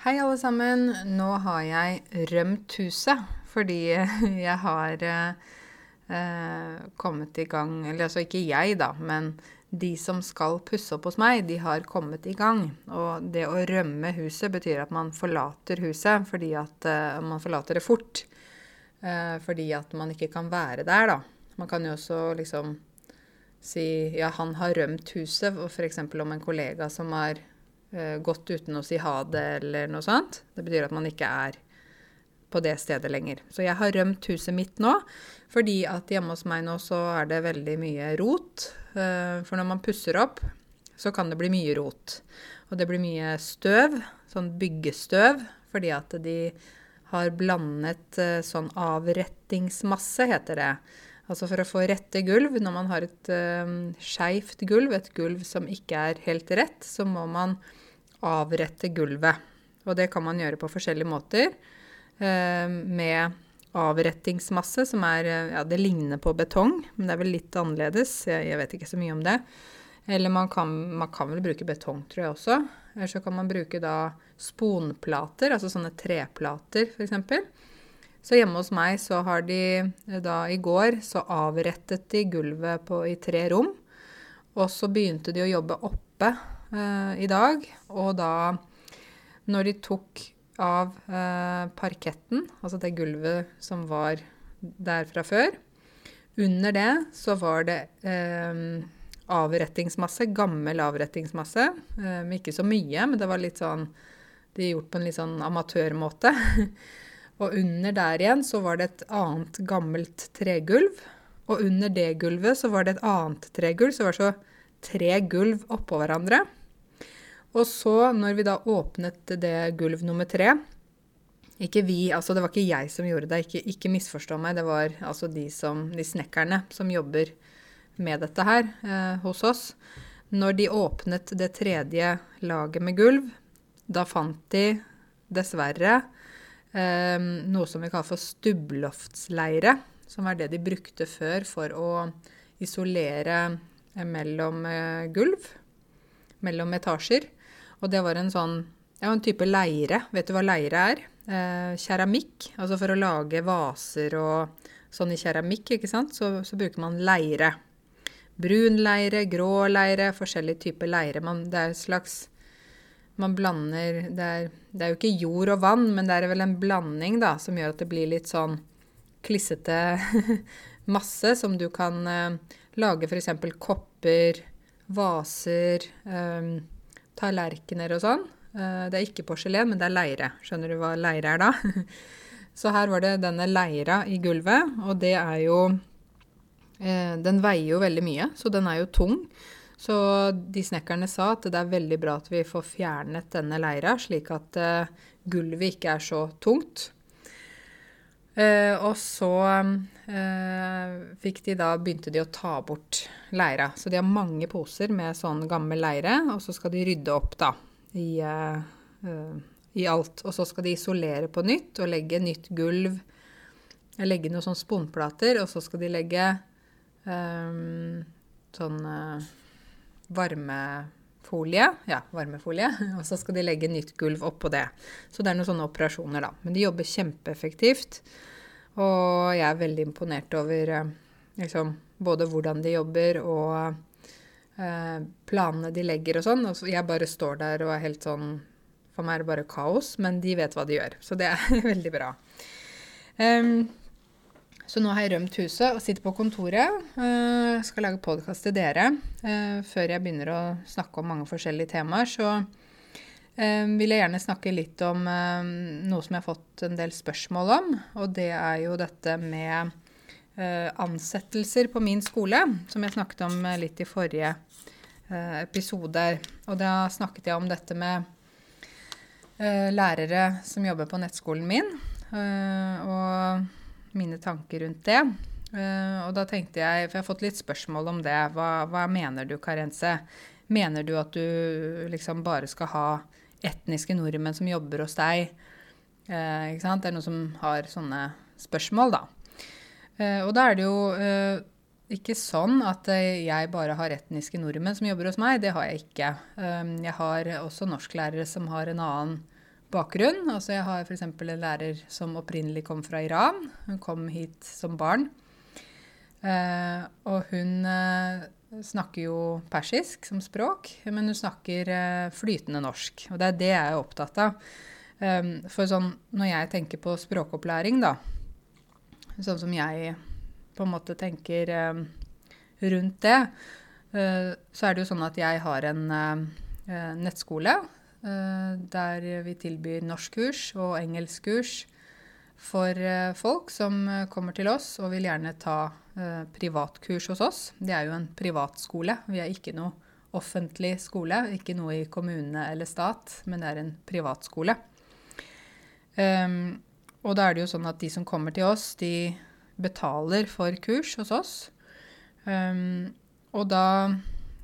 Hei, alle sammen. Nå har jeg rømt huset fordi jeg har eh, kommet i gang Eller altså ikke jeg, da, men de som skal pusse opp hos meg, de har kommet i gang. Og det å rømme huset betyr at man forlater huset fordi at eh, man forlater det fort. Eh, fordi at man ikke kan være der, da. Man kan jo også liksom si ja, han har rømt huset, f.eks. om en kollega som har gått uten å si ha det eller noe sånt. Det betyr at man ikke er på det stedet lenger. Så jeg har rømt huset mitt nå, fordi at hjemme hos meg nå så er det veldig mye rot. Uh, for når man pusser opp, så kan det bli mye rot. Og det blir mye støv, sånn byggestøv, fordi at de har blandet uh, sånn avrettingsmasse, heter det. Altså for å få rette gulv, når man har et uh, skeivt gulv, et gulv som ikke er helt rett, så må man avrette gulvet. Og det kan man gjøre på forskjellige måter. Uh, med avrettingsmasse, som er Ja, det ligner på betong, men det er vel litt annerledes. Jeg, vet ikke så mye om det. Eller man kan, man kan, vel bruke betong, tror jeg også. Eller så kan man bruke da sponplater, altså sånne treplater, f.eks. Så hjemme hos meg så har de da i går så avrettet de gulvet på, i tre rom. Og så begynte de å jobbe oppe eh, i dag. Og da, når de tok av eh, parketten, altså det gulvet som var der fra før, under det så var det eh, avrettingsmasse, gammel avrettingsmasse. Eh, ikke så mye, men det var litt sånn De gjort på en litt sånn amatørmåte. Og under der igjen så var det et annet gammelt tregulv. Og under det gulvet så var det et annet tregulv, så det var så tre gulv oppå hverandre. Og så, når vi da åpnet det gulv nummer tre Ikke vi, altså det var ikke jeg som gjorde det, ikke, ikke misforstå meg. Det var altså de, som, de snekkerne som jobber med dette her eh, hos oss. Når de åpnet det tredje laget med gulv, da fant de dessverre eh, noe som vi kaller for stubbloftsleire. som var det de brukte før for å isolere mellom eh, gulv, mellom etasjer. Og det var en sånn ja, en type leire. Vet du hva leire er? Eh, keramikk. Altså for å lage vaser og sånn i keramikk, ikke sant, så, så bruker man leire. Brun leire, grå leire, forskjellige typer leire. Man, det er et slags man blander det er, det er, jo ikke jord og vann, men det er vel en blanding da, som gjør at det blir litt sånn klissete masse som du kan eh, lage f.eks. kopper, vaser, um, tallerkener og sånn. Uh, det er ikke porselen, men det er leire. Skjønner du hva leire er da? Så her var det denne leira i gulvet, og det er jo uh, Den veier jo veldig mye, så den er jo tung. Så de snekkerne sa at det er veldig bra at vi får fjernet denne leira, slik at uh, gulvet ikke er så tungt. Uh, og så uh, de da, begynte de å ta bort leira. Så de har mange poser med sånn gammel leire, og så skal de rydde opp da i, i alt. Og så skal de isolere på nytt og legge nytt gulv. Legge noen sånn sponplater, og så skal de legge um, sånn varmefolie. Ja, varmefolie. Og så skal de legge nytt gulv oppå det. Så det er noen sånne operasjoner, da. Men de jobber kjempeeffektivt. Og jeg er veldig imponert over eh, liksom, både hvordan de jobber og eh, planene de legger og sånn. Og jeg bare står der og er helt sånn For meg er det bare kaos, men de vet hva de gjør. Så det er veldig bra. Um, så nå har jeg rømt huset og sitter på kontoret. Uh, skal lage podkast til dere. Uh, før jeg begynner å snakke om mange forskjellige temaer, så uh, vil jeg gjerne snakke litt om noe som jeg har fått en del spørsmål om. Og det er jo dette med ansettelser på min skole, som jeg snakket om litt i forrige episoder. Og da snakket jeg om dette med lærere som jobber på nettskolen min. og mine tanker rundt det. Uh, og da tenkte jeg, for jeg har fått litt spørsmål om det, hva, hva mener du, Karense? Mener du at du liksom bare skal ha etniske nordmenn som jobber hos deg? Uh, ikke sant? Det er noen som har sånne spørsmål, da. Uh, og da er det jo ikke sånn at jeg bare har etniske nordmenn som jobber hos meg. Det har jeg ikke. Jeg har også norsklærere som har en annen bakgrunn. Altså jeg har f.eks. en lærer som opprinnelig kom fra Iran. Hun kom hit som barn. Eh, og hun eh, snakker jo persisk som språk, men hun snakker eh, flytende norsk. Og det er det jeg er opptatt av. Um, for sånn, når jeg tenker på språkopplæring, da, sånn som jeg på en måte tenker um, rundt det, uh, så er det jo sånn at jeg har en nettskole der vi tilbyr norskkurs og engelskkurs for folk som kommer til oss og vil gjerne ta privatkurs hos oss. Det er jo en privatskole. Vi er ikke noe offentlig skole, ikke noe i kommune eller stat, men det er en privatskole. Um, og da er det jo sånn at de som kommer til oss, de betaler for kurs hos oss. Um, og da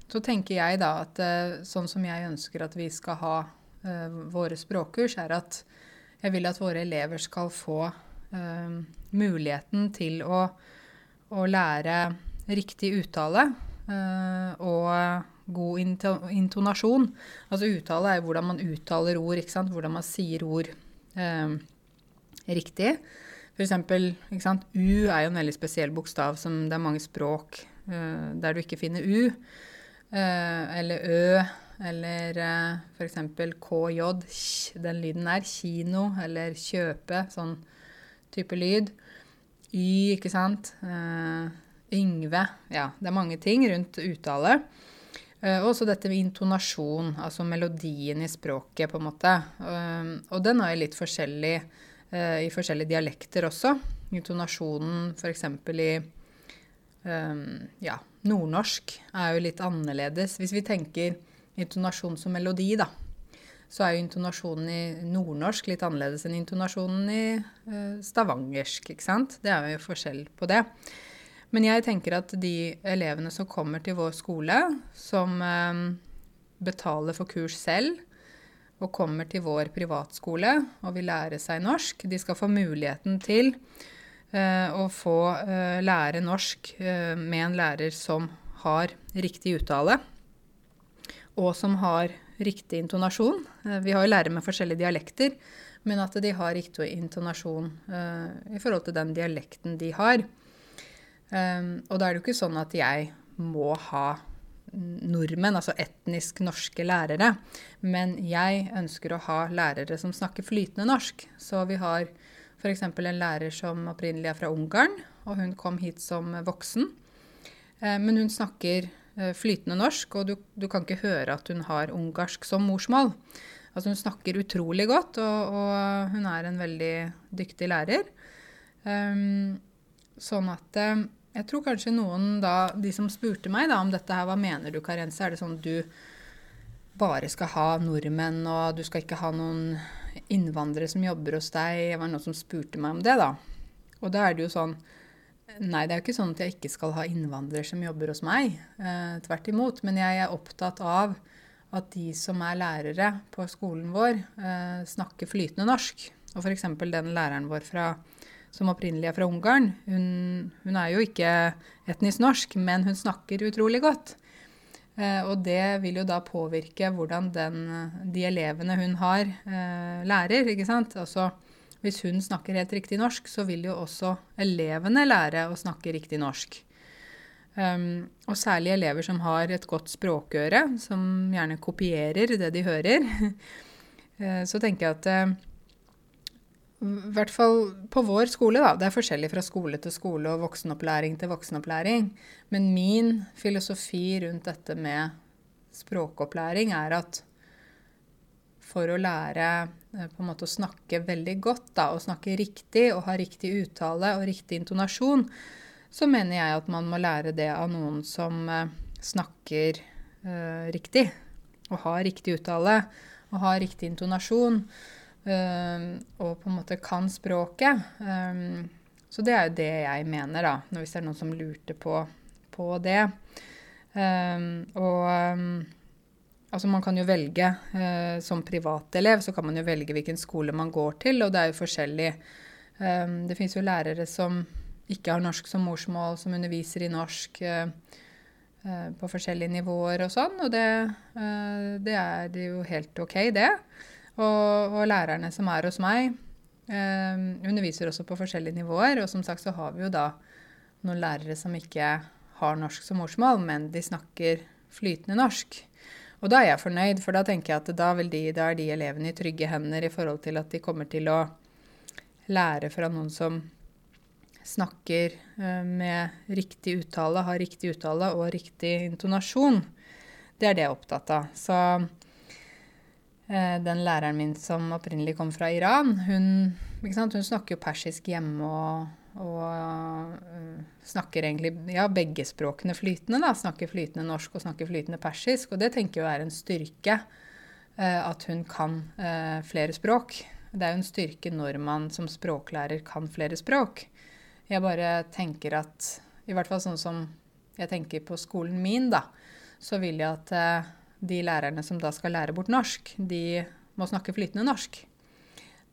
så tenker jeg da at uh, sånn som jeg ønsker at vi skal ha uh, våre språkkurs, er at jeg vil at våre elever skal få uh, muligheten til å, å, lære riktig uttale og god intonasjon. Altså uttale er jo hvordan man uttaler ord, ikke sant? hvordan man sier ord eh, riktig. Eksempel, U er jo en veldig spesiell bokstav som det er mange språk eh, der du ikke finner U. Eh, eller Ø, eller eh, f.eks. KJ, den lyden der. Kino eller kjøpe, sånn type lyd. Y, ikke sant. Uh, Yngve. Ja, det er mange ting rundt uttale. Uh, og også dette med intonasjon, altså melodien i språket, på en måte. Uh, og den er litt forskjellig uh, i forskjellige dialekter også. Intonasjonen f.eks. i um, ja, nordnorsk er jo litt annerledes. Hvis vi tenker intonasjon som melodi, da, så er jo intonasjonen i nordnorsk litt annerledes enn intonasjonen i stavangersk, ikke sant. Det er jo forskjell på det. Men jeg tenker at de elevene som kommer til vår skole, som um, betaler for kurs selv, og kommer til vår privatskole og vil lære seg norsk, de skal få muligheten til å få eh, lære norsk eh, med en lærer som har riktig uttale, og som har riktig intonasjon. Eh, vi har jo lærere med forskjellige dialekter, men at de har riktig intonasjon eh, i forhold til den dialekten de har. Og da er det jo ikke sånn at jeg må ha nordmenn, altså etnisk norske lærere. Men jeg ønsker å ha lærere som snakker flytende norsk. Så vi har f.eks. en lærer som opprinnelig er fra Ungarn, og hun kom hit som voksen. Uh, men hun snakker uh, flytende norsk, og du, du, kan ikke høre at hun har ungarsk som morsmål. Altså hun snakker utrolig godt, og, og hun er en veldig dyktig lærer. Um, sånn at jeg tror kanskje noen da, de som spurte meg da om dette her, hva mener du, Karense? Er det sånn du bare skal ha nordmenn, og du skal ikke ha noen innvandrere som jobber hos deg? Det var noen som spurte meg om det, da. Og da er det jo sånn Nei, det er jo ikke sånn at jeg ikke skal ha innvandrere som jobber hos meg. Eh, tvert imot. Men jeg er opptatt av at de som er lærere på skolen vår, eh, snakker flytende norsk. Og f.eks. den læreren vår fra som opprinnelig er fra Ungarn. Hun, hun, er jo ikke etnisk norsk, men hun snakker utrolig godt. Eh, og det vil jo da påvirke hvordan den, de elevene hun har, eh, lærer. ikke sant? Altså, hvis hun snakker helt riktig norsk, så vil jo også elevene lære å snakke riktig norsk. Um, og særlig elever som har et godt språkøre, som gjerne kopierer det de hører. så tenker jeg at i hvert fall på vår skole, da. Det er forskjellig fra skole til skole og voksenopplæring til voksenopplæring. Men min filosofi rundt dette med språkopplæring er at for å lære eh, på en måte å snakke veldig godt da, og snakke riktig og ha riktig uttale og riktig intonasjon, så mener jeg at man må lære det av noen som eh, snakker eh, riktig. Og har riktig uttale og har riktig intonasjon. Um, og på en måte kan språket. Um, så det er jo det jeg mener, da, hvis det er noen som lurte på, på det. Um, og altså man kan jo velge uh, Som privatelev så kan man jo velge hvilken skole man går til, og det er jo forskjellig. det fins jo lærere som ikke har norsk som morsmål, som underviser i norsk uh, uh, på forskjellige nivåer og sånn, og det, det er jo helt OK, det. Og, og lærerne som er hos meg, eh, underviser også på forskjellige nivåer. Og som sagt så har vi jo da noen lærere som ikke har norsk som morsmål, men de snakker flytende norsk. Og da er jeg fornøyd, for da tenker jeg at da, de, da er de elevene i trygge hender i forhold til at de kommer til å lære fra noen som snakker eh, med riktig uttale, har riktig uttale og riktig intonasjon. Det er det jeg er opptatt av. Så den læreren min som opprinnelig kom fra Iran, hun, hun snakker jo persisk hjemme og, og uh, snakker egentlig ja, begge språkene flytende. da, Snakker flytende norsk og snakker flytende persisk. Og det tenker jeg er en styrke, uh, at hun kan flere språk. Det er jo en styrke når man som språklærer kan flere språk. Jeg bare tenker at I hvert fall sånn som jeg tenker på skolen min, da, så vil jeg at eh, de lærerne som da skal lære bort norsk, de må snakke flytende norsk.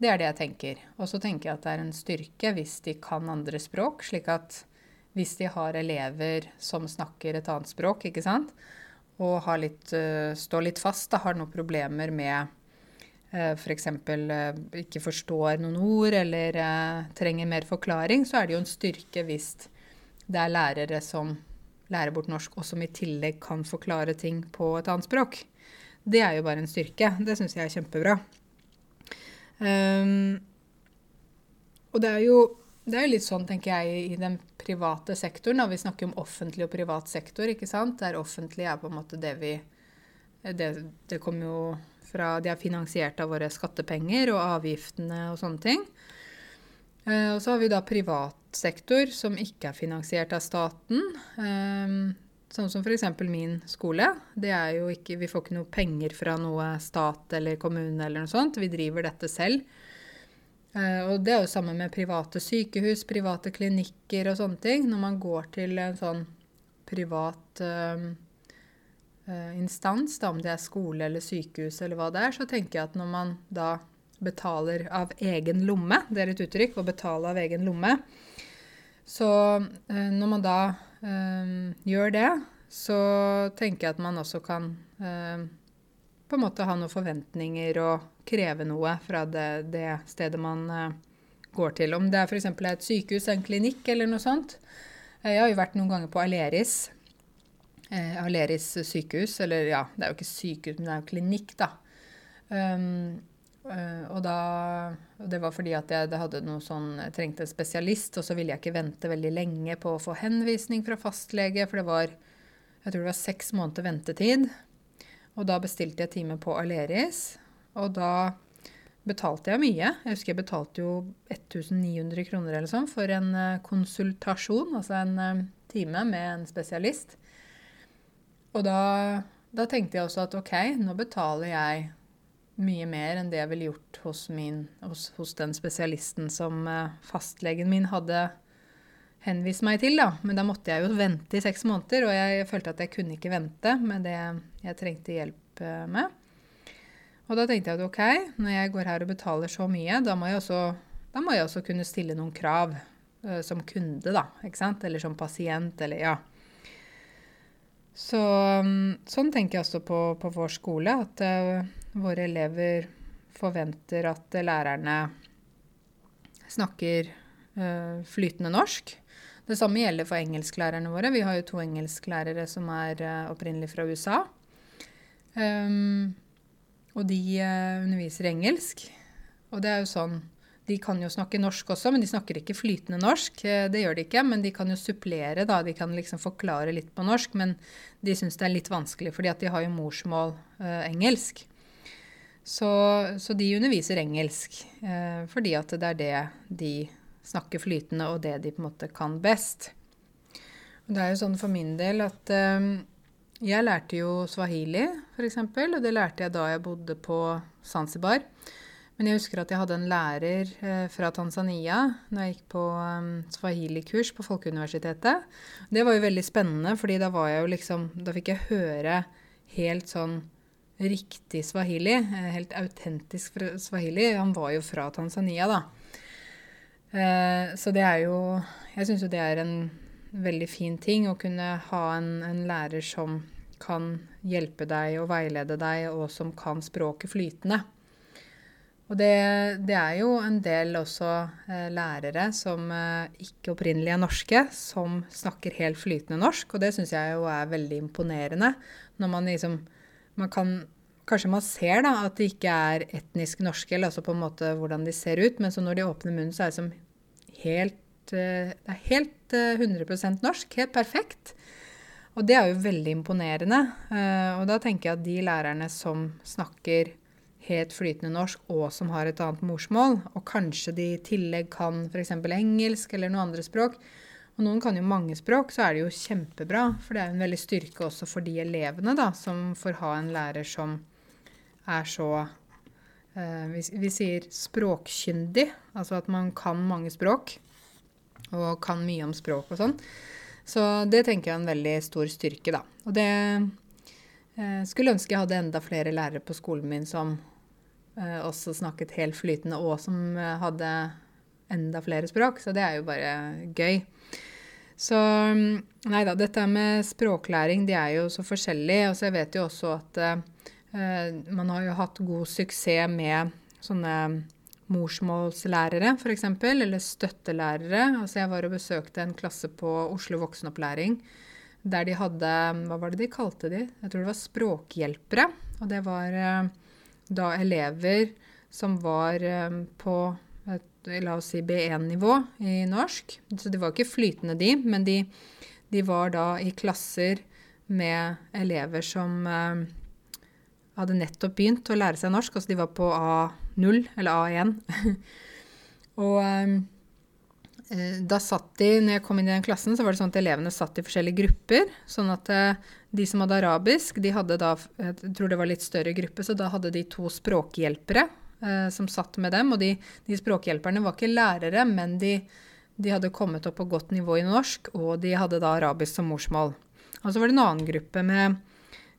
Det er det jeg tenker. Og så tenker jeg at det er en styrke hvis de kan andre språk, slik at hvis de har elever som snakker et annet språk, ikke sant, og litt, uh, står litt fast, da, har noen problemer med f.eks. For uh, ikke forstår noen ord eller trenger mer forklaring, så er det jo en styrke hvis det er lærere som lærer bort norsk, og som i tillegg kan forklare ting på et annet språk. Det er jo bare en styrke. Det syns jeg er kjempebra. Um, og det er jo det er litt sånn, tenker jeg, i den private sektoren. Da. Vi snakker om offentlig og privat sektor, ikke sant. Der offentlig er på en måte det vi Det, det kommer jo fra De er finansiert av våre skattepenger og avgiftene og sånne ting. Eh, og så har vi da privat sektor som ikke er finansiert av staten. Eh, sånn som f.eks. min skole. Ikke, vi får ikke noe penger fra noe stat eller kommune eller noe sånt. Vi driver dette selv. Uh, og det er jo samme med private sykehus, private klinikker og sånne ting. Når man går til en sånn privat uh, uh, instans, da, om det er skole eller sykehus eller hva det er, så tenker jeg at når man da betaler av egen lomme, det er et uttrykk, å betale av egen lomme, så når man da gjør det, så tenker jeg at man også kan på en måte ha noen forventninger og kreve noe fra det, det stedet man uh, går til. Om det er f.eks. et sykehus, en klinikk eller noe sånt. Jeg har jo vært noen ganger på Aleris. Eh, Aleris sykehus, eller ja, det er jo ikke sykehus, men det er jo klinikk, da. Um, uh, og da Det var fordi at jeg hadde noe sånn, trengte en spesialist, og så ville jeg ikke vente veldig lenge på å få henvisning fra fastlege, for det var jeg tror det var seks måneder ventetid. Og da bestilte jeg time på Aleris. Og da betalte jeg mye. Jeg husker jeg betalte jo 1900 kroner eller sånn for en eh, konsultasjon, altså en eh, time med en spesialist. Og da, da tenkte jeg også at OK, nå betaler jeg mye mer enn det jeg ville gjort hos, min, hos, hos den spesialisten som eh, fastlegen min hadde henvist meg til. da. Men da måtte jeg jo vente i seks måneder, og jeg følte at jeg kunne ikke vente med det jeg trengte hjelp med. Og da tenkte jeg at OK, når jeg går her og betaler så mye, da må jeg også, må jeg også kunne stille noen krav uh, som kunde, da. Ikke sant? Eller som pasient, eller ja. Så, um, sånn tenker jeg også på, på vår skole, at uh, våre elever forventer at lærerne snakker flytende norsk. Det samme gjelder for engelsklærerne våre. Vi har jo to engelsklærere som er opprinnelig fra USA. Um, og de uh, underviser engelsk. Og det er jo sånn De kan jo snakke norsk også, men de snakker ikke flytende norsk. Eh, det gjør de ikke, men de kan jo supplere, da. De kan liksom forklare litt på norsk, men de syns det er litt vanskelig, fordi at de har jo morsmål uh, engelsk. Så, så, de underviser engelsk eh, fordi at det er det de snakker flytende, og det de på en måte kan best. Og det er jo sånn for min del at jeg lærte jo swahili, f.eks., og det lærte jeg da jeg bodde på Zanzibar. Men jeg husker at jeg hadde en lærer eh, fra Tanzania når jeg gikk på um, swahili-kurs på Folkeuniversitetet. Det var jo veldig spennende, fordi da var jeg jo liksom Da fikk jeg høre helt sånn riktig swahili. Eh, helt autentisk swahili. Han var jo fra Tanzania, da. Eh, så det er jo Jeg syns jo det er en veldig fin ting å kunne ha en, en lærer som kan hjelpe deg og veilede deg, og som kan språket flytende. Og det, det, er jo en del også eh, lærere som eh, ikke opprinnelig er norske, som snakker helt flytende norsk. Og det syns jeg jo er veldig imponerende. Når man liksom man kan, Kanskje man ser da at de ikke er etnisk norske, eller altså på en måte hvordan de ser ut, men så når de åpner munnen, så er det som helt eh, Det er helt 100 eh, norsk. Helt perfekt. Og det er jo veldig imponerende. Eh, og da tenker jeg at de lærerne som snakker helt flytende norsk og som har et annet morsmål, og kanskje de i tillegg kan f.eks. engelsk eller noen andre språk, og noen kan jo mange språk, så er det jo kjempebra. For det er en veldig styrke også for de elevene da, som får ha en lærer som er så eh, vi, vi, sier språkkyndig, altså at man kan mange språk og kan mye om språk og sånn. Så det tenker jeg er en veldig stor styrke, da. Og det eh, skulle ønske jeg hadde enda flere lærere på skolen min som Eh, også snakket helt flytende, og som eh, hadde enda flere språk. Så det er jo bare gøy. Så mm, nei da, dette med språklæring, de er jo så forskjellige. Og så jeg vet jo også at uh, man har jo hatt god suksess med sånne morsmålslærere, f.eks., eller støttelærere. Altså jeg var og besøkte en klasse på Oslo voksenopplæring der de hadde Hva var det de kalte de? Jeg tror det var språkhjelpere. Og det var uh, da elever som var på la oss si B1-nivå i norsk. Så de var ikke flytende, de, men de, de var da i klasser med elever som eh, hadde nettopp begynt å lære seg norsk. Altså de var på A0 eller A1. og eh, da satt de, når jeg kom inn i den klassen, så var det sånn at elevene satt i forskjellige grupper. Sånn at eh, de som hadde arabisk, de hadde da Jeg tror det var litt større gruppe, så da hadde de to språkhjelpere eh, som satt med dem. Og de, de, språkhjelperne var ikke lærere, men de, de, hadde kommet opp på godt nivå i norsk, og de hadde da arabisk som morsmål. Og så var det en annen gruppe med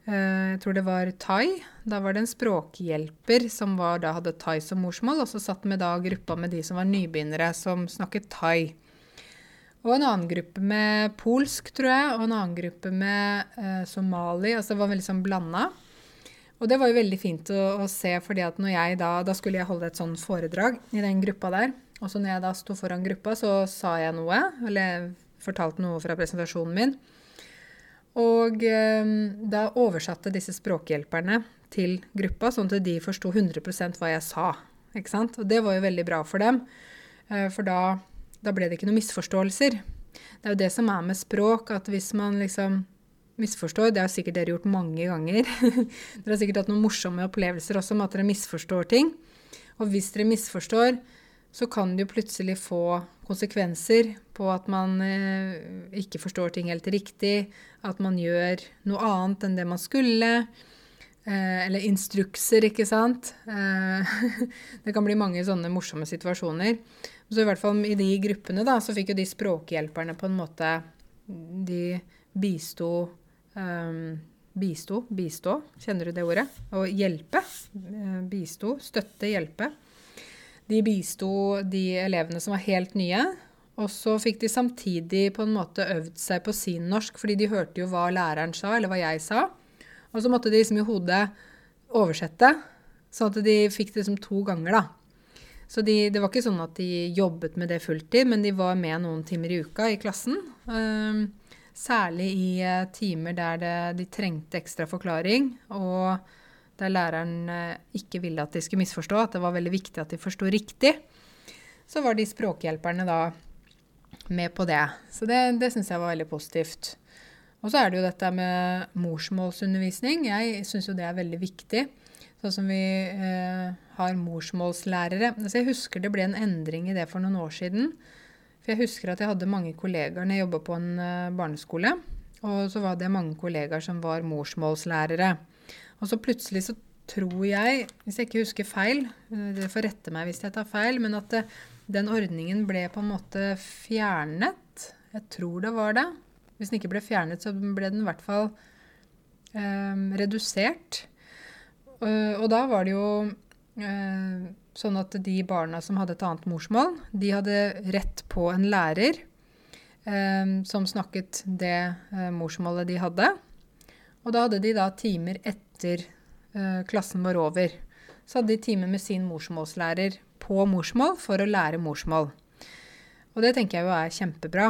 eh, Jeg tror det var thai. Da var det en språkhjelper som var, da hadde thai som morsmål, og så satt med da gruppa med de som var nybegynnere, som snakket thai. Og en annen gruppe med polsk, tror jeg, og en annen gruppe med eh, somali. Altså det var veldig sånn blanda. Og det var jo veldig fint å, å, se, fordi at da Da skulle jeg holde et sånn foredrag i den gruppa der. Og så når jeg da sto foran gruppa, så sa jeg noe, eller fortalte noe fra presentasjonen min. Og eh, da oversatte disse språkhjelperne til gruppa, sånn at de forsto 100% hva jeg sa. Ikke sant? Og det var jo veldig bra for dem. Eh, for da da ble det ikke noen misforståelser. Det er jo det som er med språk, at hvis man liksom misforstår Det har sikkert dere gjort mange ganger. dere har sikkert hatt noen morsomme opplevelser også med at dere misforstår ting. Og hvis dere misforstår, så kan det jo plutselig få konsekvenser på at man eh, ikke forstår ting helt riktig, at man gjør noe annet enn det man skulle. Eh, eller instrukser, ikke sant. Eh, det kan bli mange sånne morsomme situasjoner. Så i hvert fall i de gruppene da, så fikk jo de språkhjelperne på en måte De bisto um, Bisto, bistå, kjenner du det ordet? Og hjelpe. Eh, bisto, støtte, hjelpe. De bisto de elevene som var helt nye. Og så fikk de samtidig på en måte øvd seg på sin norsk, fordi de hørte jo hva læreren sa, eller hva jeg sa. Og så måtte de liksom i hodet oversette, sånn at de fikk det liksom to ganger, da. Så de, det var ikke sånn at de jobbet med det fulltid, men de var med noen timer i uka i klassen. Um, særlig i uh, timer der det, de trengte ekstra forklaring, og der læreren uh, ikke ville at de skulle misforstå, at det var veldig viktig at de forsto riktig. Så var de språkhjelperne da med på det. Så det, det syns jeg var veldig positivt. Og så er det jo dette med morsmålsundervisning. Jeg syns jo det er veldig viktig. Sånn som vi eh, har morsmålslærere. Altså jeg husker det ble en endring i det for noen år siden. For jeg husker at jeg hadde mange kollegaer når jeg jobba på en uh, barneskole. Og så var det mange kollegaer som var morsmålslærere. Og så plutselig så tror jeg, hvis jeg ikke husker feil, det dere får rette meg hvis jeg tar feil, men at eh, den ordningen ble på en måte fjernet. Jeg tror det var det. Hvis den ikke ble fjernet, så ble den i hvert fall eh, redusert. Og, og da var det jo uh, sånn at de barna som hadde et annet morsmål, de hadde rett på en lærer eh, som snakket det eh, morsmålet de hadde. Og da hadde de da timer etter klassen var over. så hadde de time med sin morsmålslærer på morsmål for å lære morsmål. Og det tenker jeg jo er kjempebra.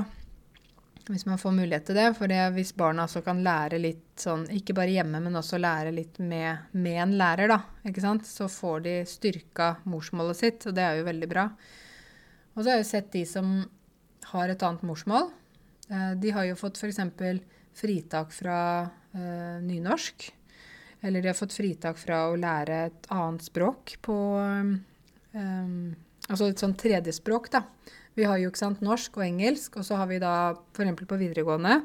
Hvis man får mulighet til det. For det, hvis barna også kan lære litt sånn, ikke bare hjemme, men også lære litt med, med en lærer, da, ikke sant? så får de styrka morsmålet sitt, og det er jo veldig bra. Og så har jeg jo sett de som har et annet morsmål. Eh, de har jo fått f.eks. fritak fra uh, nynorsk. Eller de har fått fritak fra å lære et annet språk på um, Altså et sånn tredjespråk, da. Vi har jo ikke sant, norsk og engelsk, og så har vi da f.eks. på videregående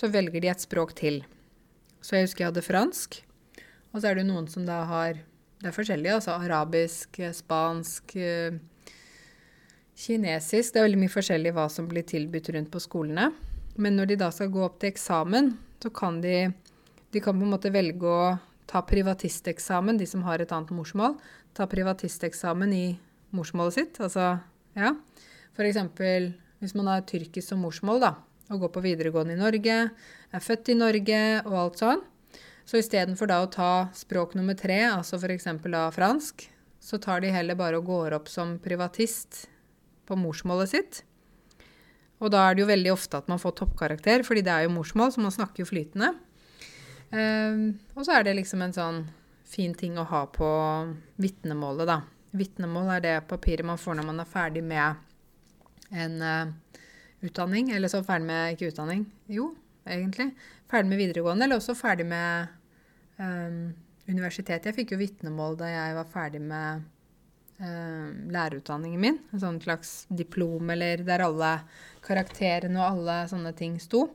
så velger de et språk til. Så jeg husker jeg hadde fransk. Og så er det noen som da har Det er forskjellig, altså arabisk, spansk, kinesisk. Det er veldig mye forskjellig hva som blir tilbudt rundt på skolene. Men når de da skal gå opp til eksamen, så kan de De kan på en måte velge å ta privatisteksamen, de som har et annet morsmål. Ta privatisteksamen i morsmålet sitt. Altså, ja. F.eks. hvis man har tyrkisk som morsmål da, og går på videregående i Norge, er født i Norge og alt sånn. Så istedenfor da å ta språk nummer tre, altså f.eks. da fransk, så tar de heller bare og går opp som privatist på morsmålet sitt. Og da er det jo veldig ofte at man får toppkarakter, fordi det er jo morsmål, så man snakker jo flytende. Uh, og så er det liksom en sånn fin ting å ha på vitnemålet, da. Vitnemål er det papiret man får når man er ferdig med en uh, utdanning. Eller så ferdig med Ikke utdanning, jo, egentlig. Ferdig med videregående, eller også ferdig med um, universitetet. Jeg fikk jo vitnemål da jeg var ferdig med uh, lærerutdanningen min. En sånn slags diplom eller der alle karakterene og alle sånne ting sto.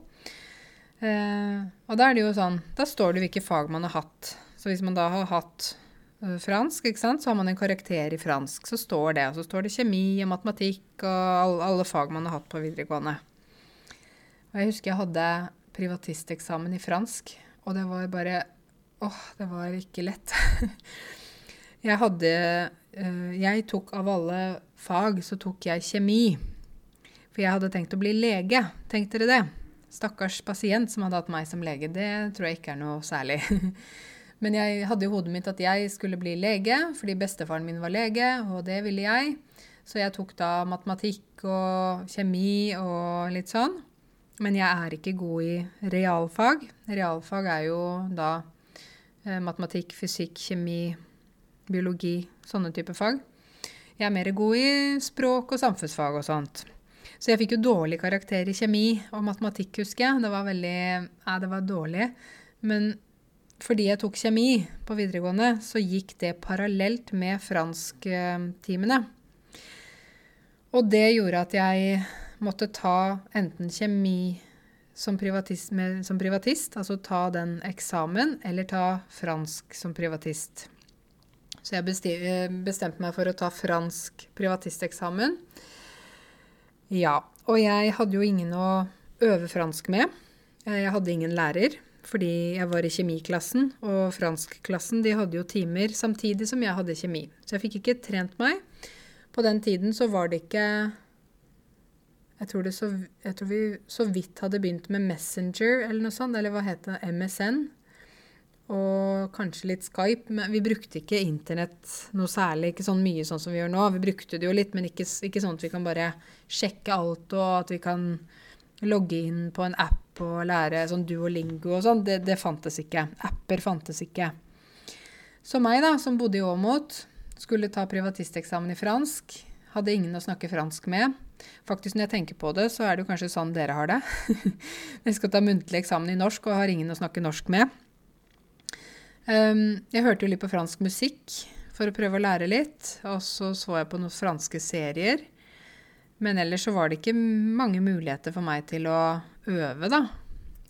Uh, og da er det jo sånn Da står det hvilke fag man har hatt. Så hvis man da har hatt fransk, ikke sant? så har man en karakter i fransk. Så står det. Så står det kjemi og matematikk og alle, fag man har hatt på videregående. Og jeg husker jeg hadde privatisteksamen i fransk, og det var bare Åh, det var ikke lett. jeg hadde uh, Jeg tok av alle fag, så tok jeg kjemi. For jeg hadde tenkt å bli lege. Tenkte dere det? Stakkars pasient som hadde hatt meg som lege. Det tror jeg ikke er noe særlig. Men jeg hadde i hodet mitt at jeg skulle bli lege, fordi bestefaren min var lege, og det ville jeg. Så jeg tok da matematikk og kjemi og litt sånn. Men jeg er ikke god i realfag. Realfag er jo da eh, matematikk, fysikk, kjemi, biologi, sånne type fag. Jeg er mer god i språk og samfunnsfag og sånt. Så jeg fikk jo dårlig karakter i kjemi og matematikk, husker jeg. Det var veldig Ja, det var dårlig. Men fordi jeg tok kjemi på videregående, så gikk det parallelt med fransktimene. Og det gjorde at jeg måtte ta enten kjemi som privatist, med, som privatist, altså ta den eksamen, eller ta fransk som privatist. Så jeg bestemte meg for å ta fransk privatisteksamen. Ja. Og jeg hadde jo ingen å øve fransk med. Jeg hadde ingen lærer fordi jeg var i kjemiklassen, og franskklassen de hadde jo timer samtidig som jeg hadde kjemi. Så jeg fikk ikke trent meg. På den tiden så var det ikke Jeg tror, så, jeg tror vi så vidt hadde begynt med Messenger eller noe sånt, eller hva het det, MSN. Og kanskje litt Skype. Men vi brukte ikke internett noe særlig, ikke sånn mye sånn som vi gjør nå. Vi brukte det jo litt, men ikke, ikke sånn at vi kan bare sjekke alt, og at vi kan logge inn på en app og lære sånn duolingo og sånn, det, det, fantes ikke. Apper fantes ikke. Så meg, da, som bodde i Åmot, skulle ta privatisteksamen i fransk. Hadde ingen å snakke fransk med. Faktisk, når jeg tenker på det, så er det jo kanskje sånn dere har det. jeg skal ta muntlig eksamen i norsk og har ingen å snakke norsk med. Um, jeg hørte jo litt på fransk musikk for å prøve å lære litt. Og så så jeg på noen franske serier. Men ellers så var det ikke mange muligheter for meg til å øve, da.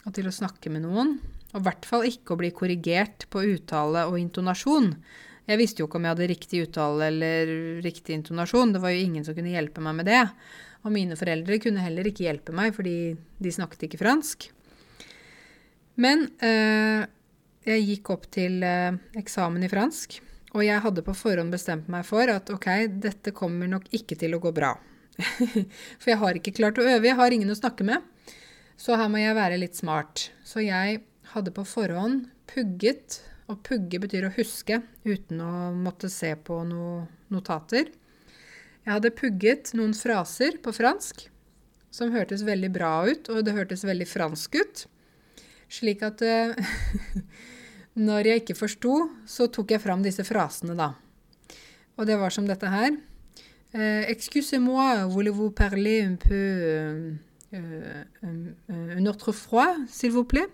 Og til å snakke med noen. Og i hvert fall ikke å bli korrigert på uttale og intonasjon. Jeg visste jo ikke om jeg hadde riktig uttale eller riktig intonasjon. Det var jo ingen som kunne hjelpe meg med det. Og mine foreldre kunne heller ikke hjelpe meg, fordi de snakket ikke fransk. Men øh, jeg gikk opp til øh, eksamen i fransk, og jeg hadde på forhånd bestemt meg for at ok, dette kommer nok ikke til å gå bra. For jeg har ikke klart å øve, jeg har ingen å snakke med. Så her må jeg være litt smart. Så jeg hadde på forhånd pugget Og pugge betyr å huske uten å måtte se på noen notater. Jeg hadde pugget noen fraser på fransk som hørtes veldig bra ut, og det hørtes veldig fransk ut. Slik at uh, når jeg ikke forsto, så tok jeg fram disse frasene, da. Og det var som dette her. Uh, Excusez-moi, voulez-vous parler un peu uh, un autre fois, s'il vous plaît?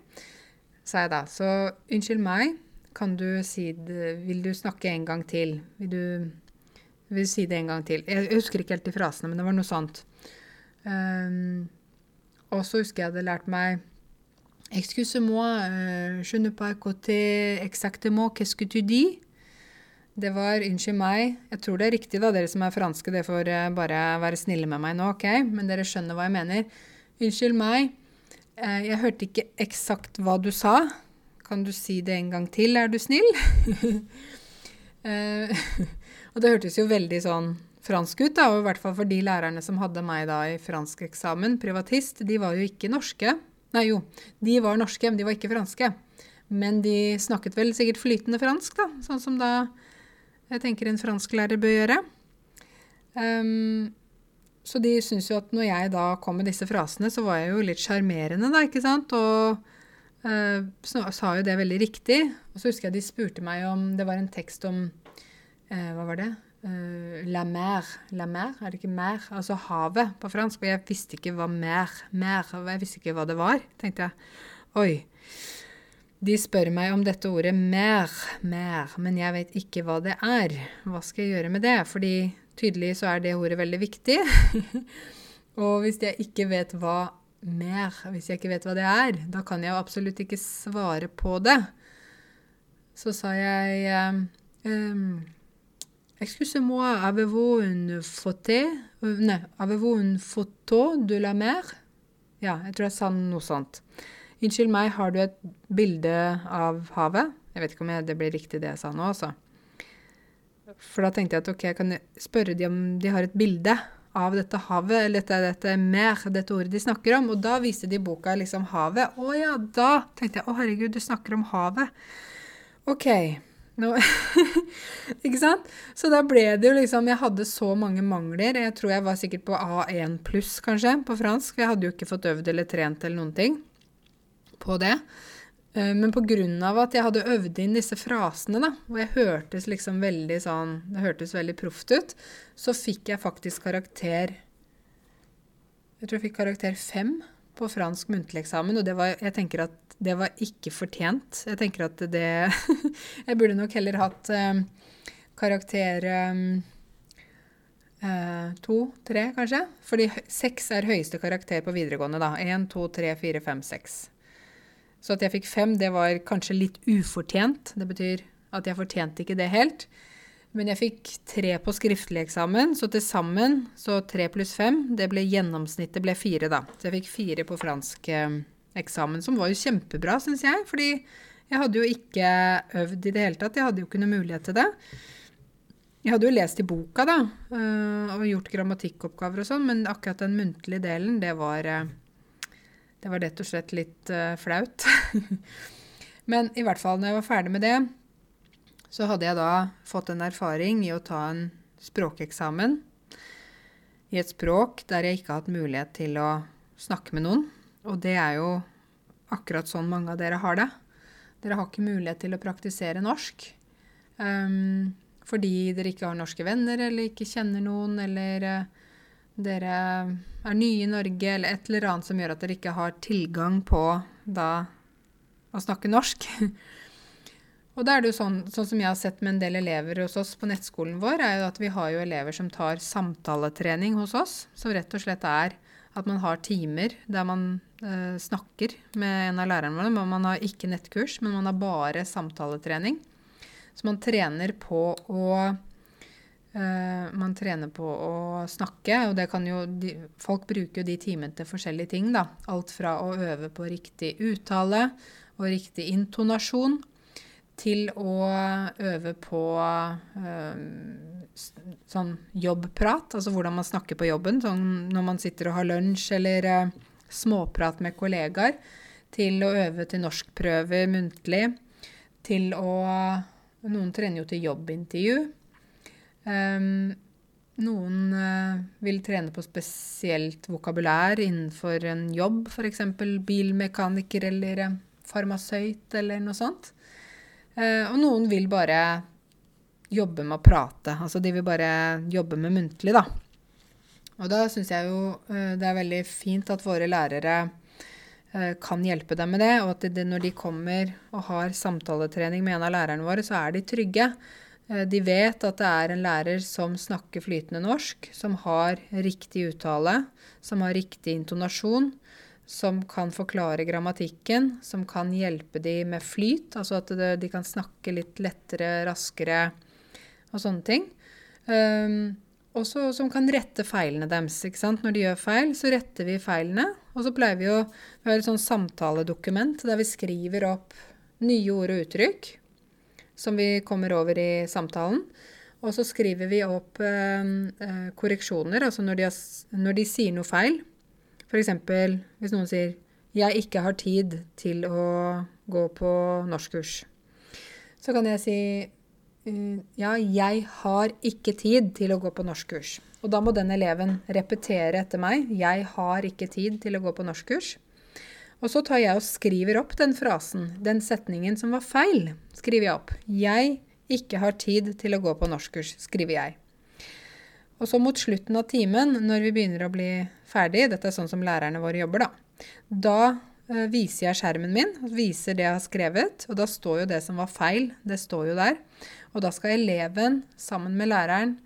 sa jeg da. Så unnskyld meg, kan du si det Vil du snakke en gang til? Vil du, vil du si det en gang til? Jeg husker ikke helt de frasene, men det var noe sånt. Um, og så husker jeg hadde lært meg Excuse-moi, uh, je ne pas côté exactement qu'est-ce que tu dis? Det var unnskyld meg. Jeg tror det er riktig, da, dere som er franske. Det får uh, bare være snille med meg nå, OK? Men dere skjønner hva jeg mener. Unnskyld meg. Uh, jeg hørte ikke eksakt hva du sa. Kan du si det en gang til, er du snill? og det hørtes jo veldig sånn fransk ut, da, og i hvert fall for de lærerne som hadde meg da i franskeksamen, privatist, de var jo ikke norske. Nei, jo, de var norske, men de var ikke franske. Men de snakket vel sikkert flytende fransk, da, sånn som da jeg tenker en fransklærer bør gjøre. Um, så de syns jo at når jeg da kom med disse frasene, så var jeg jo litt sjarmerende, da, ikke sant? Og uh, sa jo det veldig riktig. Og så husker jeg de spurte meg om Det var en tekst om uh, Hva var det? Uh, la mer. La mer, er det ikke mer? Altså havet på fransk. Og jeg visste ikke hva mer mer Jeg visste ikke hva det var. tenkte jeg. Oi. De spør meg om dette ordet mer, mer, men jeg vet ikke hva det er. Hva skal jeg gjøre med det? Fordi tydelig så er det ordet veldig viktig. og hvis jeg ikke vet hva mer, hvis jeg ikke vet hva det er, da kan jeg absolutt ikke svare på det. Så sa jeg um, Excusez-moi, avez-vous une photo avez-vous une photo de la mer? Ja, jeg tror jeg sa noe sånt. Unnskyld meg, har du et bilde av havet? Jeg vet ikke om jeg, det blir riktig det jeg sa nå, altså. For da tenkte jeg at ok, jeg kan spørre de om de har et bilde av dette havet, eller dette, dette mer, dette ordet de snakker om. Og da viste de boka liksom havet. Å ja, da tenkte jeg å herregud, du snakker om havet. OK. Nå ikke sant? Så da ble det jo liksom Jeg hadde så mange mangler. Jeg tror jeg var sikkert på A1 pluss, kanskje, på fransk. Jeg hadde jo ikke fått øvd eller trent eller noen ting på det. Eh, men pga. at jeg hadde øvd inn disse frasene, da, og jeg hørtes liksom veldig sånn Det hørtes veldig proft ut, så fikk jeg faktisk karakter Jeg tror jeg fikk karakter fem på fransk muntlig eksamen, og det var Jeg tenker at det var ikke fortjent. Jeg tenker at det Jeg burde nok heller hatt um, karakter um, uh, to, tre, kanskje. Fordi seks er høyeste karakter på videregående, da. Én, to, tre, fire, fem, seks. Så at jeg fikk fem, det var kanskje litt ufortjent. Det betyr at jeg fortjente ikke det helt. Men jeg fikk tre på skriftlig eksamen, så til sammen så tre pluss fem, det ble gjennomsnittet ble fire, da. Så jeg fikk fire på fransk. Um, eksamen, som var jo kjempebra, syns jeg. Fordi jeg hadde jo ikke øvd i det hele tatt. Jeg hadde jo ikke noe mulighet til det. Jeg hadde jo lest i boka, da, øh, og gjort grammatikkoppgaver og sånn, men akkurat den muntlige delen, det var øh, Det var rett og slett litt uh, flaut. men i hvert fall, når jeg var ferdig med det, så hadde jeg da fått en erfaring i å ta en språkeksamen i et språk der jeg ikke har hatt mulighet til å snakke med noen. Og det er jo akkurat sånn mange av dere har det. Dere har ikke mulighet til å praktisere norsk. Um, fordi dere ikke har norske venner eller ikke kjenner noen, eller uh, dere er nye i Norge, eller et eller annet som gjør at dere ikke har tilgang på da å snakke norsk. Og da er det jo sånn, sånn som jeg har sett med en del elever hos oss på nettskolen vår, er jo at vi har jo elever som tar samtaletrening hos oss, som rett og slett er at man har timer der man eh, snakker med en av lærerne våre. Men Man har ikke nettkurs, men man har bare samtaletrening. Så man trener på å Man trener på å snakke, og det kan jo Folk bruker jo de timene til forskjellige ting, da. Alt fra å øve på riktig uttale og riktig intonasjon til å øve på øh, sånn jobbprat, altså hvordan man snakker på jobben, sånn når man sitter og har lunsj eller øh, småprat med kollegaer, til å øve til norskprøver muntlig, til å Noen trener jo til jobbintervju. Um, noen uh, vil trene på spesielt vokabulær innenfor en jobb, f.eks. bilmekaniker eller farmasøyt eller noe sånt. Uh, og noen vil bare jobbe med å prate. Altså de vil bare jobbe med muntlig, da. Og da syns jeg jo uh, det er veldig fint at våre lærere Eh, kan hjelpe dem med det, og at det, når de kommer og har samtaletrening med en av lærerne våre, så er de trygge. Eh, de vet at det er en lærer som snakker flytende norsk, som har riktig uttale, som har riktig intonasjon, som kan forklare grammatikken, som kan hjelpe dem med flyt, altså at de kan snakke litt lettere, raskere og sånne ting. Um, og som kan rette feilene deres. ikke sant? Når de gjør feil, så retter vi feilene. Og så pleier vi å Vi et sånn samtaledokument der vi skriver opp nye ord og uttrykk som vi kommer over i samtalen. Og så skriver vi opp eh, eh korreksjoner, altså når de, har, når de, sier noe feil. F.eks. hvis noen sier 'jeg ikke har tid til å gå på norskkurs'. Så kan jeg si Eh, ja, jeg har ikke tid til å gå på norskkurs. Og da må den eleven repetere etter meg. Jeg har ikke tid til å gå på norskkurs. Og så tar jeg og skriver opp den frasen, den setningen som var feil, skriver jeg opp. Jeg ikke har tid til å gå på norskkurs, skriver jeg. Og så mot slutten av timen, når vi begynner å bli ferdig, dette er sånn som lærerne våre jobber, da, da uh, viser jeg skjermen min, viser det jeg har skrevet, og da står jo det som var feil, det står jo der. Og da skal eleven sammen med læreren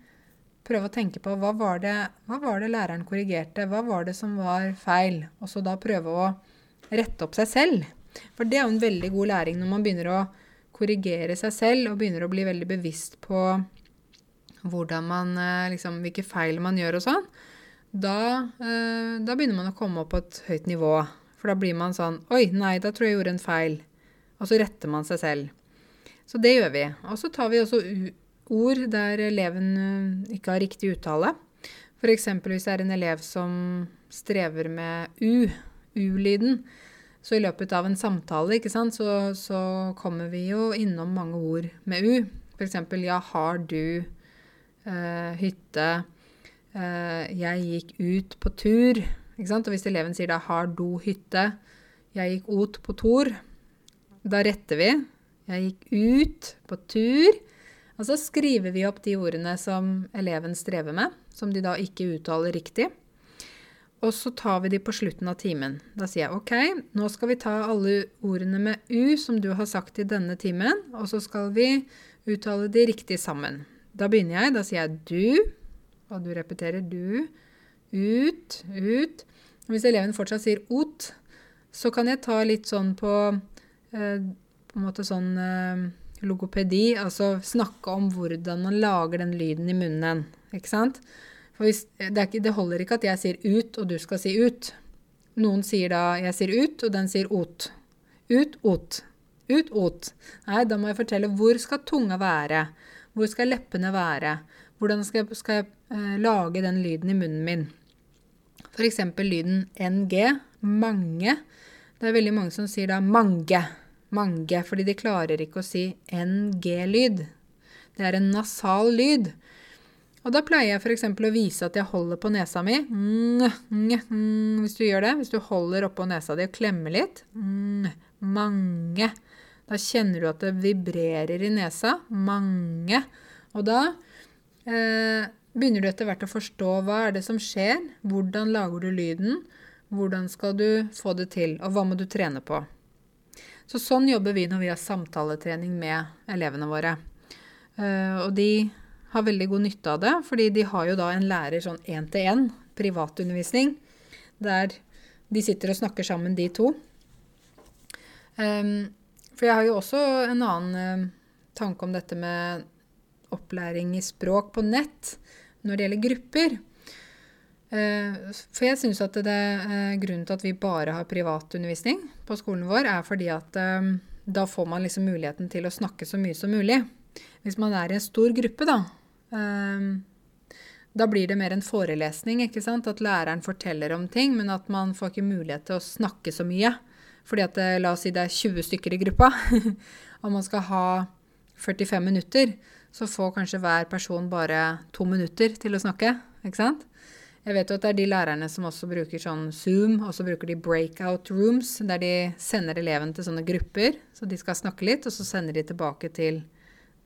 prøve å tenke på hva var, det, hva var det læreren korrigerte, hva var det som var feil, og så da prøve å rette opp seg selv. For det er jo en veldig god læring når man begynner å korrigere seg selv og begynner å bli veldig bevisst på man, eh, liksom, hvilke feil man gjør og sånn. Da, eh, da, begynner man å komme opp på et høyt nivå. For da blir man sånn Oi, nei, da tror jeg jeg gjorde en feil. Og så retter man seg selv. Så det gjør vi. Og så tar vi også ord der eleven eh, ikke har riktig uttale. F.eks. hvis det er en elev som strever med U, U-lyden. Så i løpet av en samtale så, så, kommer vi jo innom mange ord med U. F.eks.: Ja, har du eh, hytte? Eh, jeg gikk ut på tur. Og hvis eleven sier da 'har du hytte', 'jeg gikk ut på tur', da retter vi. Jeg gikk ut på tur. Og så skriver vi opp de ordene som eleven strever med, som de da ikke uttaler riktig. Og så tar vi de på slutten av timen. Da sier jeg OK, nå skal vi ta alle ordene med U som du har sagt i denne timen, og så skal vi uttale de riktig sammen. Da begynner jeg. Da sier jeg du, og du repeterer du. Ut, ut. Hvis eleven fortsatt sier ot, så kan jeg ta litt sånn på eh, på en måte sånn eh, logopedi, altså snakke om hvordan man lager den lyden i munnen. Ikke sant? For hvis, det, ikke, det, holder ikke at jeg sier ut, og du skal si ut. Noen sier da jeg sier ut, og den sier ot. Ut, ot. Ut, ot. Nei, da må jeg fortelle hvor skal tunga være? Hvor skal leppene være? Hvordan skal, skal jeg eh, lage den lyden i munnen min? F.eks. lyden NG, mange. Det er veldig mange som sier da mange mange, fordi de klarer ikke å si NG-lyd. Det er en nasal lyd. Og da pleier jeg f.eks. å vise at jeg holder på nesa mi. Hvis du gjør det, hvis du holder oppå nesa di og klemmer litt Mange. Da kjenner du at det vibrerer i nesa. Mange. Og da eh, begynner du etter hvert å forstå hva er det som skjer, hvordan lager du lyden, hvordan skal du få det til, og hva må du trene på. Så sånn jobber vi når vi har samtaletrening med elevene våre. Eh, og de har veldig god nytte av det, fordi de har jo da en lærer sånn én-til-én, privatundervisning, der de sitter og snakker sammen, de to. Um, for jeg har jo også en annen uh, tanke om dette med opplæring i språk på nett når det gjelder grupper. Uh, for jeg syns at det, er grunnen til at vi bare har privatundervisning på skolen vår, er fordi at eh, da får man liksom muligheten til å snakke så mye som mulig. Hvis man er i en stor gruppe, da, da blir det mer en forelesning. ikke sant? At læreren forteller om ting, men at man får ikke mulighet til å snakke så mye. Fordi at eh, la oss si det er 20 stykker i gruppa, og man skal ha 45 minutter, så får kanskje hver person bare to minutter til å snakke. ikke sant? Jeg vet jo at det er de lærerne som også bruker sånn Zoom, og så bruker de breakout rooms, der de sender eleven til sånne grupper, så de skal snakke litt, og så sender de tilbake til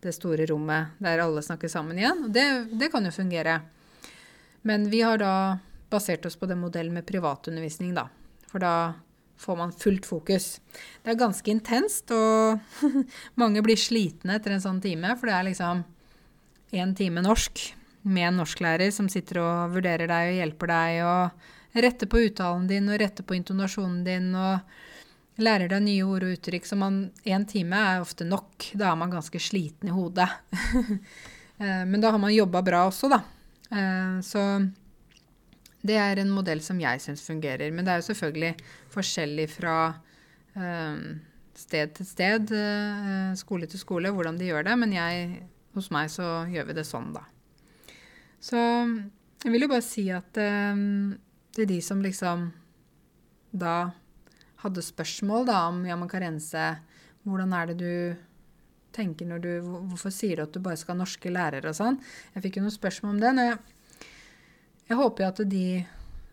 det store rommet der alle snakker sammen igjen. Og det, det kan jo fungere. Men vi har da basert oss på den modellen med privatundervisning, da. For da får man fullt fokus. Det er ganske intenst, og mange blir slitne etter en sånn time, for det er liksom én time norsk med en norsklærer som sitter og vurderer deg og hjelper deg og retter på uttalen din og retter på intonasjonen din og lærer deg nye ord og uttrykk. Så én time er ofte nok. Da er man ganske sliten i hodet. Eh, men da har man jobba bra også, da. Eh, så det er en modell som jeg syns fungerer. Men det er jo selvfølgelig forskjellig fra um, sted til sted, skole til skole, hvordan de gjør det. Men jeg, hos meg så gjør vi det sånn, da. Så jeg vil jo bare si at det til de som liksom da hadde spørsmål da om men Karense, hvordan er det du tenker når du Hvorfor sier du at du bare skal ha norske lærere og sånn? Jeg fikk jo noen spørsmål om det. når jeg jeg håper jo at de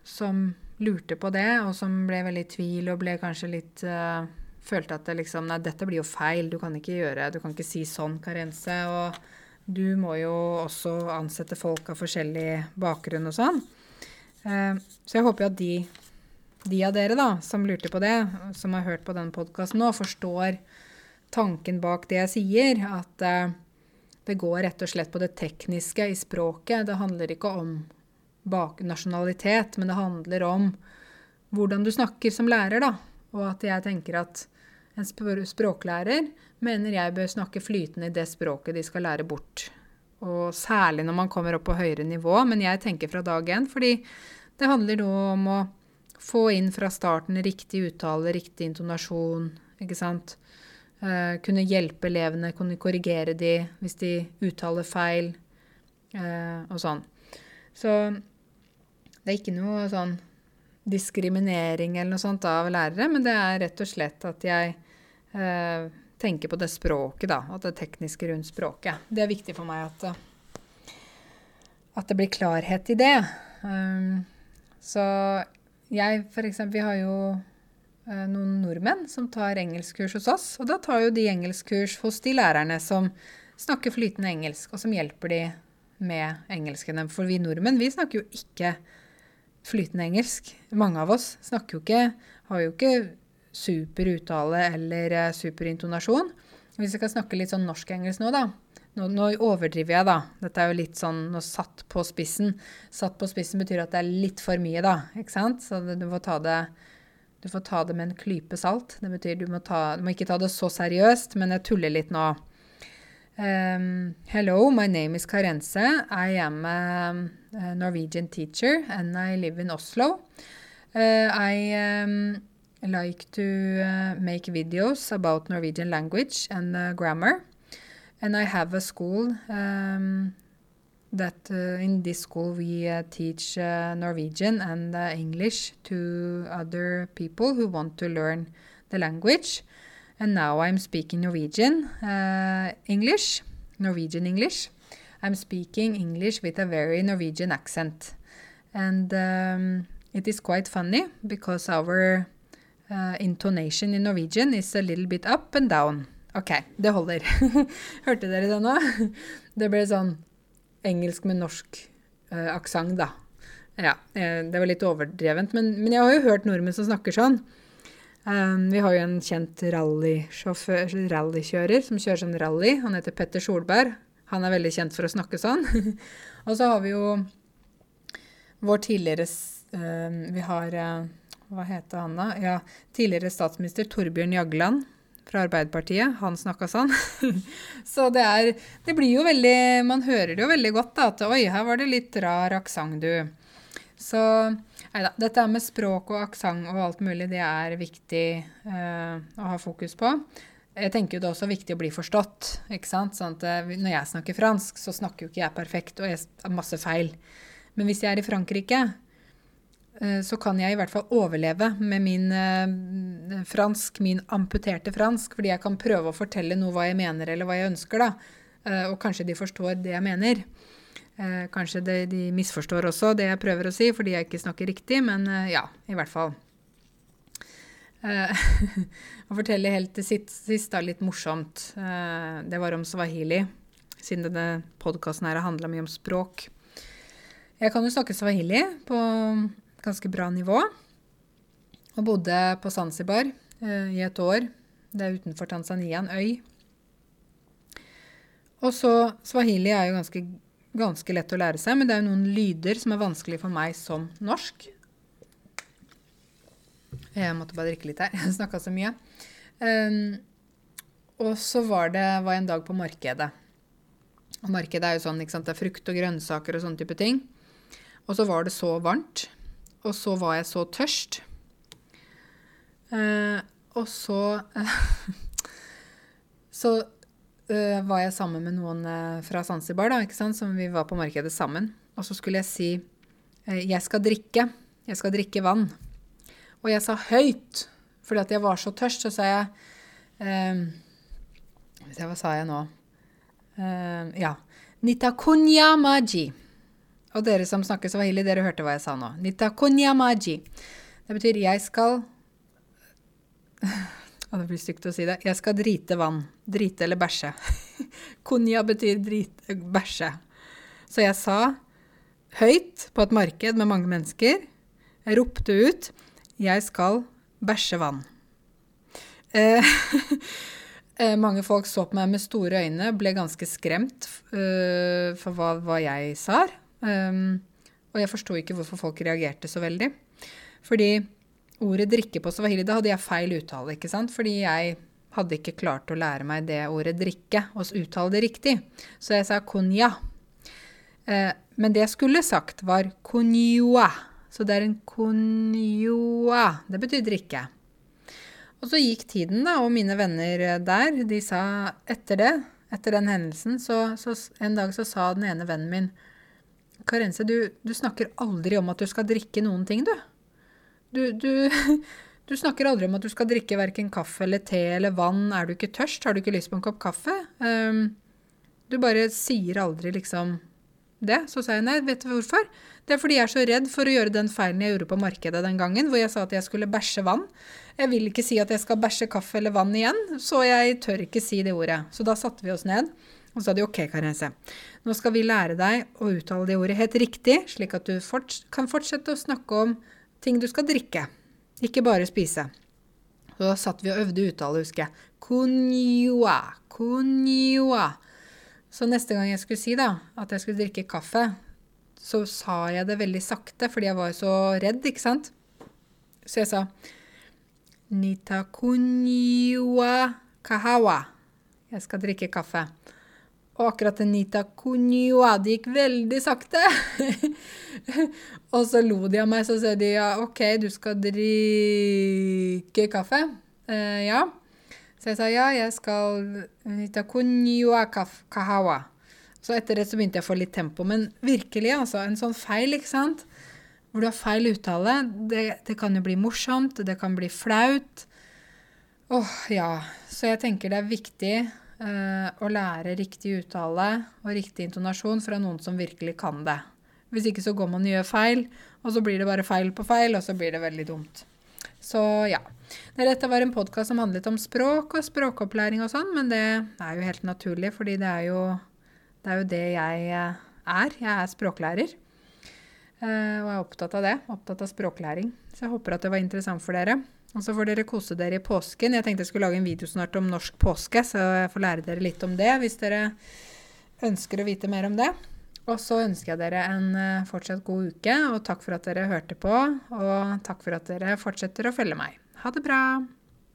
som lurte på det, og som ble veldig i tvil og ble kanskje litt uh, Følte at det liksom Nei, dette blir jo feil. Du kan ikke gjøre Du kan ikke si sånn karense. Og du må jo også ansette folk av forskjellig bakgrunn og sånn. Uh, så jeg håper jo at de, de av dere da, som lurte på det, som har hørt på denne podkasten nå, forstår tanken bak det jeg sier. At eh, det går rett og slett på det tekniske i språket. Det handler ikke om bak nasjonalitet, men det handler om hvordan du snakker som lærer, da. Og at jeg tenker at en språklærer mener jeg bør snakke flytende i det språket de skal lære bort. Og særlig når man kommer opp på høyere nivå, men jeg tenker fra dag én, fordi det handler nå om å få inn fra starten riktig uttale, riktig intonasjon, ikke sant. Uh, kunne hjelpe elevene, kunne korrigere de hvis de uttaler feil, uh, og sånn. Så det er ikke noe sånn diskriminering eller noe sånt av lærere, men det er rett og slett at jeg eh, tenker på det språket, da. At det tekniske rundt språket. Det er viktig for meg at, at det blir klarhet i det. Um, så jeg, for eksempel, vi har jo uh, noen nordmenn som tar engelskkurs hos oss. Og da tar jo de engelskkurs hos de lærerne som snakker flytende engelsk, og som hjelper de med engelsken. For vi nordmenn, vi snakker jo ikke flytende engelsk. Mange av oss snakker jo ikke Har jo ikke super uttale eller eh, super intonasjon. Hvis jeg skal snakke litt sånn norsk-engelsk nå, da. Nå, nå, overdriver jeg, da. Dette er jo litt sånn nå satt på spissen. Satt på spissen betyr at det er litt for mye, da. Ikke sant? Så du får ta det, får ta det med en klype salt. Det betyr du må, ta, du må ikke ta det så seriøst, men jeg tuller litt nå. Um, hello, my name is Karense. I am a, Norwegian teacher and I live in Oslo. Uh, I um, like to uh, make videos about Norwegian language and uh, grammar. And I have a school um, that uh, in this school we uh, teach uh, Norwegian and English to other people who want to learn the language. And now I'm speaking Norwegian uh, English, Norwegian English. I'm speaking English with a very Norwegian accent. And um, it is quite funny because our uh, intonation in Norwegian is a little bit up and down. OK, det holder. Hørte dere det nå? Det ble sånn engelsk med norsk uh, aksent, da. Ja, eh, det var litt overdrevent, men, men jeg har jo hørt nordmenn som snakker sånn. Um, vi har jo en kjent rallykjører som kjører sånn rally. Han heter Petter Solberg. Han er veldig kjent for å snakke sånn. og så har vi jo vår tidligere uh, Vi har uh, Hva heter han da? Ja, tidligere statsminister Torbjørn Jagland fra Arbeiderpartiet. Han snakka sånn. så det er Det blir jo veldig Man hører det jo veldig godt, da. At oi, her var det litt rar aksent, du. Så Nei da. Dette med språk og aksent og alt mulig, det er viktig uh, å ha fokus på. Jeg tenker jo det er også viktig å bli forstått. ikke sant? Sånn at uh, Når jeg snakker fransk, så snakker jo ikke jeg perfekt, og jeg har masse feil. Men hvis jeg er i Frankrike, eh, så kan jeg i hvert fall overleve med min eh, fransk, min amputerte fransk, fordi jeg kan prøve å fortelle noe hva jeg mener eller hva jeg ønsker, da. Eh, og kanskje de forstår det jeg mener. Eh, kanskje de, de misforstår også det jeg prøver å si, fordi jeg ikke snakker riktig, men eh, ja, i hvert fall. Eh, å fortelle helt til sist, da, litt morsomt. Eh, det var om swahili, siden denne podkasten her handla mye om språk. Jeg kan jo snakke swahili på ganske bra nivå. Og bodde på Zanzibar eh, i et år. Det er utenfor Tanzania, en øy. Og så Swahili er jo ganske, ganske lett å lære seg, men det er jo noen lyder som er vanskelig for meg som norsk. Jeg måtte bare drikke litt her. Jeg snakka så mye. Um, og så var det var en dag på markedet. Og markedet er jo sånn, ikke sant, det er frukt og grønnsaker og sånne type ting. Og så var det så varmt. Og så var jeg så tørst. Uh, og så Så uh, var jeg sammen med noen fra Zanzibar, da, ikke sant, som vi var på markedet sammen. Og så skulle jeg si 'Jeg skal drikke. Jeg skal drikke vann'. Og jeg sa høyt, fordi at jeg var så tørst, så sa jeg um, Hva sa jeg nå? Uh, ja. Nitakunya maji. Og dere som snakker swahili, dere hørte hva jeg sa nå. Nitakunya maji. Det betyr jeg skal det blir stygt å si det. Jeg skal drite vann. Drite eller bæsje. Kunya betyr drite, bæsje. Så jeg sa høyt på et marked med mange mennesker. Jeg ropte ut 'Jeg skal bæsje vann'. Eh, eh, mange folk så på meg med store øyne, ble ganske skremt uh, for hva, hva, jeg sa. Um, og jeg forsto ikke hvorfor folk reagerte så veldig. Fordi ordet 'drikke' på swahili, da hadde jeg feil uttale, ikke sant? Fordi jeg hadde ikke klart å lære meg det ordet 'drikke' og uttale det riktig. Så jeg sa 'kunya'. Uh, men det jeg skulle sagt, var 'kunyua'. Så det er en 'konjua'. Det betyr drikke. Og så gikk tiden, da, og mine venner der, de sa etter det, etter den hendelsen, så, så en dag så sa den ene vennen min Karense, du, du, snakker aldri om at du skal drikke noen ting, du. Du, du, du snakker aldri om at du skal drikke verken kaffe eller te eller vann. Er du ikke tørst? Har du ikke lyst på en kopp kaffe? Um, du bare sier aldri liksom det. Så sa jeg nei, vet du hvorfor? Det er fordi jeg er så redd for å gjøre den feilen jeg gjorde på markedet den gangen, hvor jeg sa at jeg skulle bæsje vann. Jeg vil ikke si at jeg skal bæsje kaffe eller vann igjen, så jeg tør ikke si det ordet. Så da satte vi oss ned. Og sa de OK, Karense, nå skal vi lære deg å uttale det ordet helt riktig, slik at du forts kan fortsette å snakke om ting du skal drikke, ikke bare spise. Så da satt vi og øvde uttale, husker jeg. «Kunyua, kunyua». Så neste gang jeg skulle si da, at jeg skulle drikke kaffe, så sa jeg det veldig sakte fordi jeg var så redd, ikke sant? Så jeg sa Nita kunyua kahawa. Jeg skal drikke kaffe. Og akkurat Anita Nita det gikk veldig sakte. og så lo de av meg, så sa de ja, OK, du skal drikke kaffe. Uh, ja. Så jeg sa ja, jeg skal nitakunniwa kahawa. Så etter det så begynte jeg å få litt tempo. Men virkelig, altså. En sånn feil, ikke sant? Hvor du har feil uttale. Det, det kan jo bli morsomt, det kan bli flaut. Åh, ja. Så jeg tenker det er viktig å lære riktig uttale og riktig intonasjon fra noen som virkelig kan det. Hvis ikke så går man og gjør feil, og så blir det bare feil på feil, og så blir det veldig dumt. Så ja. Dette var en podkast som handlet om språk og språkopplæring og sånn, men det er jo helt naturlig, fordi det er jo det, er jo det jeg eh, er. Jeg er språklærer. Uh, og er opptatt av det. Opptatt av språklæring. Så jeg håper at det var interessant for dere. Og så får dere kose dere i påsken. Jeg tenkte jeg skulle lage en video snart om norsk påske, så jeg får lære dere litt om det hvis dere ønsker å vite mer om det. Og så ønsker jeg dere en eh, fortsatt god uke, og takk for at dere hørte på. Og takk for at dere fortsetter å følge meg. Ha det bra!